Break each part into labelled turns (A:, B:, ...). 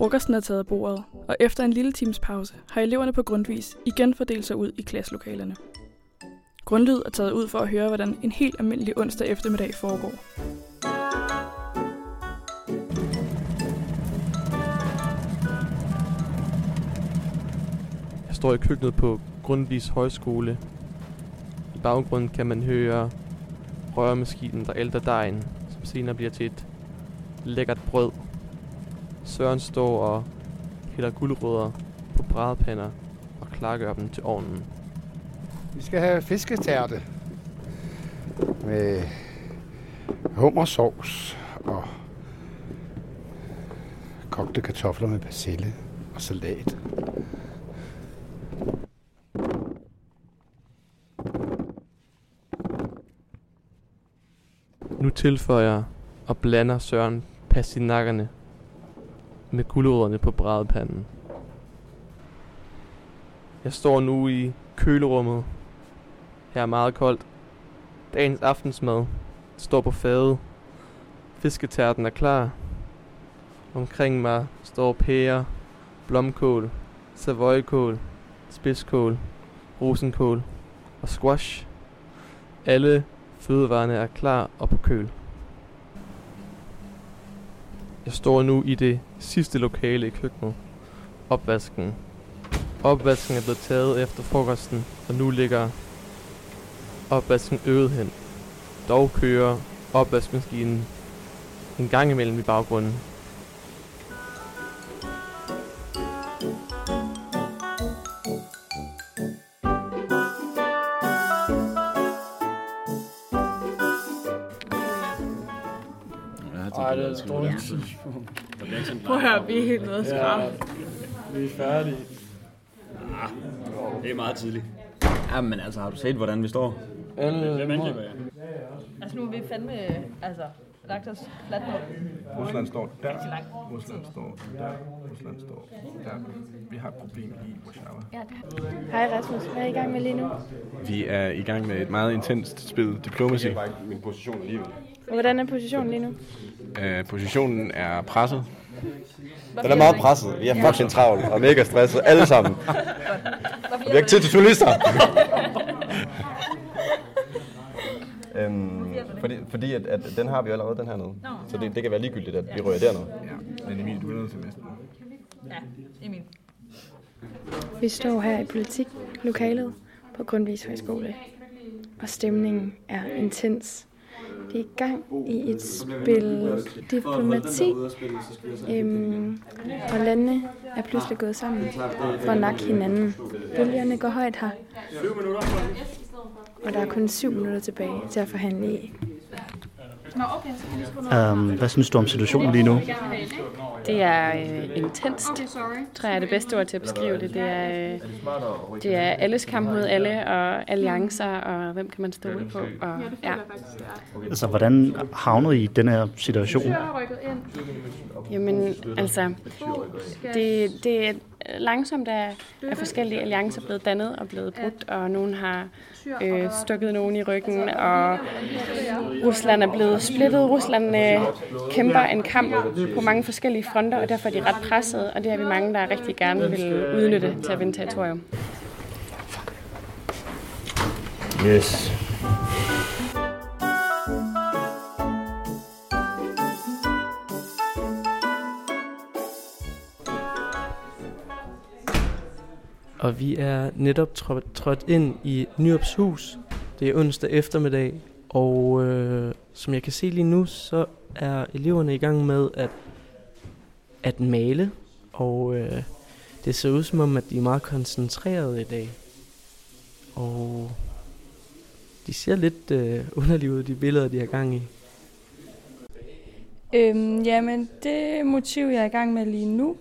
A: Frokosten er taget af bordet, og efter en lille times pause har eleverne på grundvis igen fordelt sig ud i klasselokalerne. Grundlyd er taget ud for at høre, hvordan en helt almindelig onsdag eftermiddag foregår.
B: Jeg står i køkkenet på Grundvis Højskole. I baggrunden kan man høre rørmaskinen, der ælter dejen, som senere bliver til et lækkert brød. Søren står og hælder guldrødder på brædpander og klargør dem til ovnen.
C: Vi skal have fisketærte med hummersovs og kogte kartofler med persille og salat.
B: Nu tilføjer og blander Søren pastinakkerne med gulerødderne på brædepanden. Jeg står nu i kølerummet. Her er meget koldt. Dagens aftensmad står på fadet. Fisketærten er klar. Omkring mig står pære, blomkål, savoykål, spidskål, rosenkål og squash. Alle fødevarene er klar og på køl. Jeg står nu i det sidste lokale i køkkenet. Opvasken. Opvasken er blevet taget efter frokosten, og nu ligger opvasken øvet hen. Dog kører opvaskemaskinen en gang imellem i baggrunden.
D: Ej, det er et dårligt
E: Ja.
D: tidspunkt.
A: Prøv at høre, vi er helt nede
D: Ja, vi er færdige.
E: Det er meget tidligt. Ja, men altså, har du set, hvordan vi står?
D: Hvem angriber jeg?
F: Altså nu er vi fandme, altså, lagt os fladt ned.
G: Rusland står der. Rusland står der. Rusland står der. Vi har et problem i Warszawa.
H: Hej Rasmus, hvad er I i gang med lige nu?
G: Vi er i gang med et meget intenst spil Diplomacy.
I: min position alligevel.
H: Hvordan er positionen lige nu?
G: Uh, positionen er presset.
I: Den er meget presset. Vi er fucking travlt og mega stresset alle sammen. Og vi har ikke tid til journalister. øhm, fordi fordi at, at, den har vi jo allerede, den her nede. Så det, det kan være ligegyldigt, at vi rører dernede.
G: Ja, men Emil, du er nødt til næsten.
F: Ja, Emil.
H: Vi står her i politiklokalet på Grundvis Højskole, og stemningen er intens. Det er i gang i et spil diplomati, øhm, og landene er pludselig gået sammen for at nakke hinanden. Bølgerne går højt her, og der er kun syv minutter tilbage til at forhandle i.
J: Um, hvad synes du om situationen lige nu?
K: Det er øh, intenst, tror jeg er det bedste ord til at beskrive det. Det er, øh, det er alles kamp mod alle, og alliancer, og hvem kan man stole på. Og, ja.
J: Altså, hvordan havnede I i den her situation?
K: Jamen, altså, det, det er langsomt, at, at forskellige alliancer blevet dannet og blevet brudt, og nogen har øh, stukket nogen i ryggen, og Rusland er blevet splittet. Rusland øh, kæmper en kamp på mange forskellige fronter, og derfor er de ret presset, og det er vi mange, der rigtig gerne vil udnytte til at vinde territorium.
J: Yes.
B: Og vi er netop trådt, trådt ind i Nyrups hus. Det er onsdag eftermiddag, og øh, som jeg kan se lige nu, så er eleverne i gang med at, at male. Og øh, det ser ud som om, at de er meget koncentrerede i dag. Og de ser lidt øh, underlige ud, de billeder, de har gang i.
L: Øhm, jamen, det motiv, jeg er i gang med lige nu,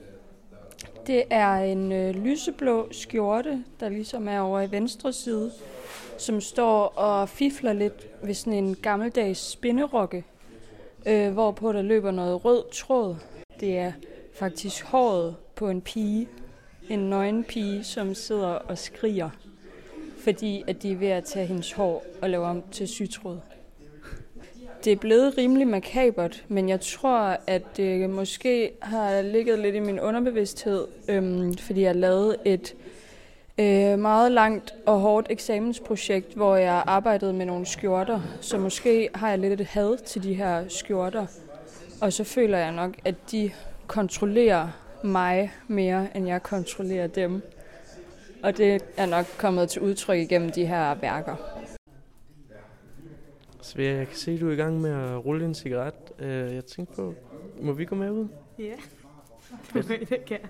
L: det er en øh, lyseblå skjorte, der ligesom er over i venstre side, som står og fifler lidt ved sådan en gammeldags spinderokke, øh, hvorpå der løber noget rød tråd. Det er faktisk håret på en pige, en nøgen pige, som sidder og skriger, fordi at de er ved at tage hendes hår og lave om til sytråd det er blevet rimelig makabert, men jeg tror, at det måske har ligget lidt i min underbevidsthed, øhm, fordi jeg lavede et øh, meget langt og hårdt eksamensprojekt, hvor jeg arbejdede med nogle skjorter, så måske har jeg lidt et had til de her skjorter, og så føler jeg nok, at de kontrollerer mig mere, end jeg kontrollerer dem. Og det er nok kommet til udtryk igennem de her værker.
B: Svea, jeg kan se, at du er i gang med at rulle en cigaret. Uh, jeg tænkte på, må vi gå med ud?
M: Ja, det vil jeg gerne.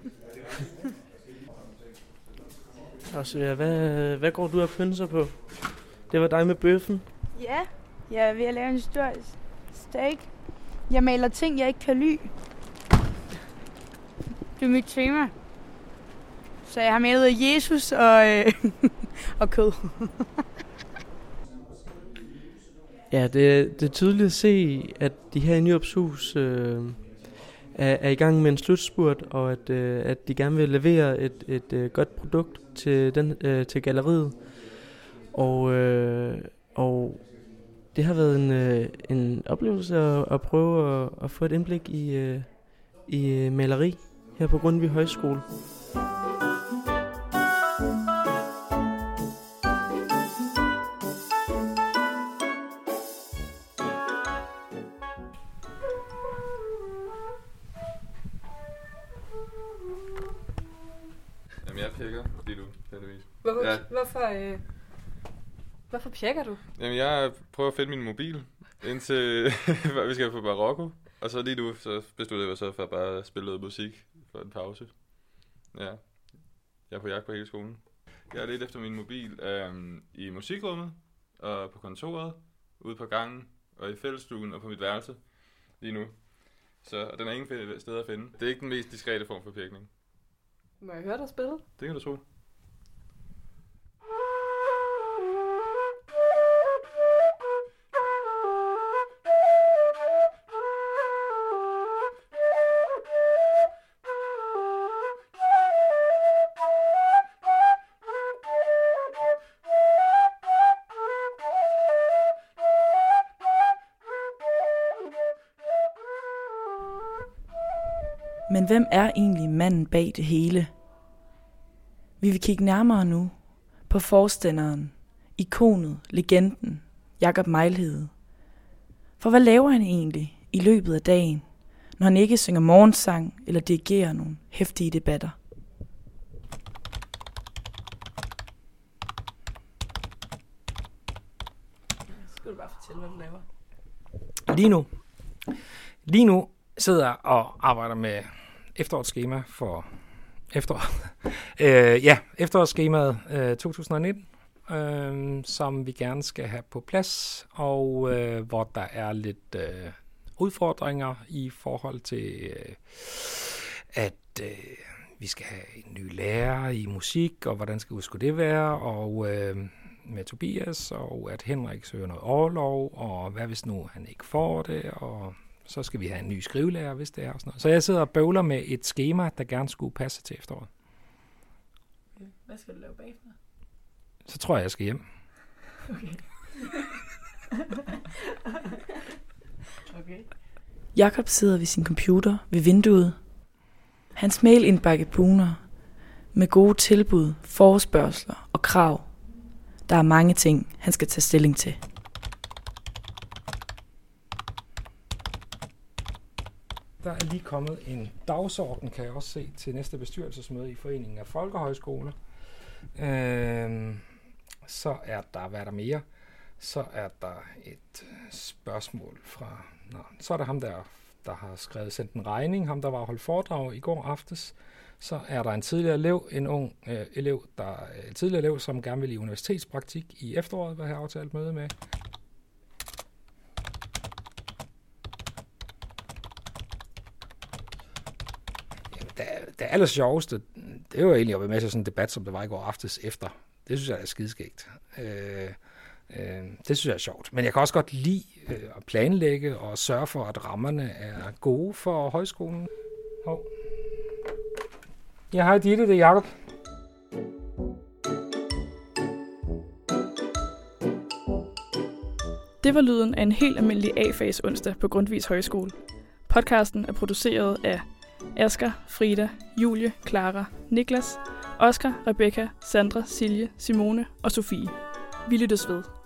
B: Og Svea, hvad, hvad går du og pynser på? Det var dig med bøffen.
M: Ja, jeg er ved at lave en stor steak. Jeg maler ting, jeg ikke kan lide. Det er mit tema. Så jeg har malet Jesus og, øh, og kød.
B: Ja, det, det er tydeligt at se, at de her i Nyrups hus øh, er, er i gang med en slutspurt, og at, øh, at de gerne vil levere et, et øh, godt produkt til, den, øh, til galleriet. Og, øh, og det har været en, øh, en oplevelse at, at prøve at, at få et indblik i, øh, i øh, maleri her på Grundtvig Højskole.
N: Jamen, jeg pjekker lige nu, heldigvis.
F: Hvorfor,
N: Ja.
F: hvorfor, øh, hvorfor pjekker du?
N: Jamen, jeg prøver at finde min mobil, indtil vi skal på Marokko. Og så lige nu, så besluttede jeg mig så for at bare spille noget musik for en pause. Ja. Jeg er på jagt på hele skolen. Jeg er lidt efter min mobil øhm, i musikrummet, og på kontoret, ude på gangen, og i fællesstuen og på mit værelse lige nu. Så og den er ingen sted at finde. Det er ikke den mest diskrete form for pjekning.
F: Må jeg høre dig spille?
N: Det kan du tro.
O: Men hvem er egentlig manden bag det hele? Vi vil kigge nærmere nu på forstanderen, ikonet, legenden, Jakob Mejlhede. For hvad laver han egentlig i løbet af dagen, når han ikke synger morgensang eller dirigerer nogle hæftige debatter?
F: Skal du bare fortælle, hvad du laver?
P: Lige nu, lige nu sidder og arbejder med efterårsskema for efteråret. øh, ja, efterårsskemaet øh, 2019, øh, som vi gerne skal have på plads, og øh, hvor der er lidt øh, udfordringer i forhold til, øh, at øh, vi skal have en ny lærer i musik, og hvordan skal skulle det være, og øh, med Tobias, og at Henrik søger noget overlov, og hvad hvis nu han ikke får det, og så skal vi have en ny skrivelærer, hvis det er. Og sådan noget. Så jeg sidder og bøvler med et schema, der gerne skulle passe til efteråret.
F: Hvad skal du lave bagefter?
P: Så tror jeg, jeg skal hjem.
F: Okay. okay.
O: Jakob sidder ved sin computer ved vinduet. Hans mailindbakke buner med gode tilbud, forespørgseler og krav. Der er mange ting, han skal tage stilling til.
P: Der er lige kommet en dagsorden, kan jeg også se, til næste bestyrelsesmøde i Foreningen af Folkehøjskoler. Øhm, så er der, hvad er der mere? Så er der et spørgsmål fra, nå, så er der ham der, der har skrevet, sendt en regning, ham der var holdt foredrag i går aftes. Så er der en tidligere elev, en ung øh, elev, der en tidligere elev, som gerne vil i universitetspraktik i efteråret, hvad jeg har aftalt møde med. det, det aller sjoveste, det var egentlig at være med til sådan en debat, som der var i går aftes efter. Det synes jeg er skideskægt. Øh, øh, det synes jeg er sjovt. Men jeg kan også godt lide øh, at planlægge og sørge for, at rammerne er gode for højskolen. Hov. Ja, hej Ditte, det er Jacob.
A: Det Det var lyden af en helt almindelig A-fase onsdag på Grundvis Højskole. Podcasten er produceret af Asger, Frida, Julie, Clara, Niklas, Oscar, Rebecca, Sandra, Silje, Simone og Sofie. Vi lyttes ved.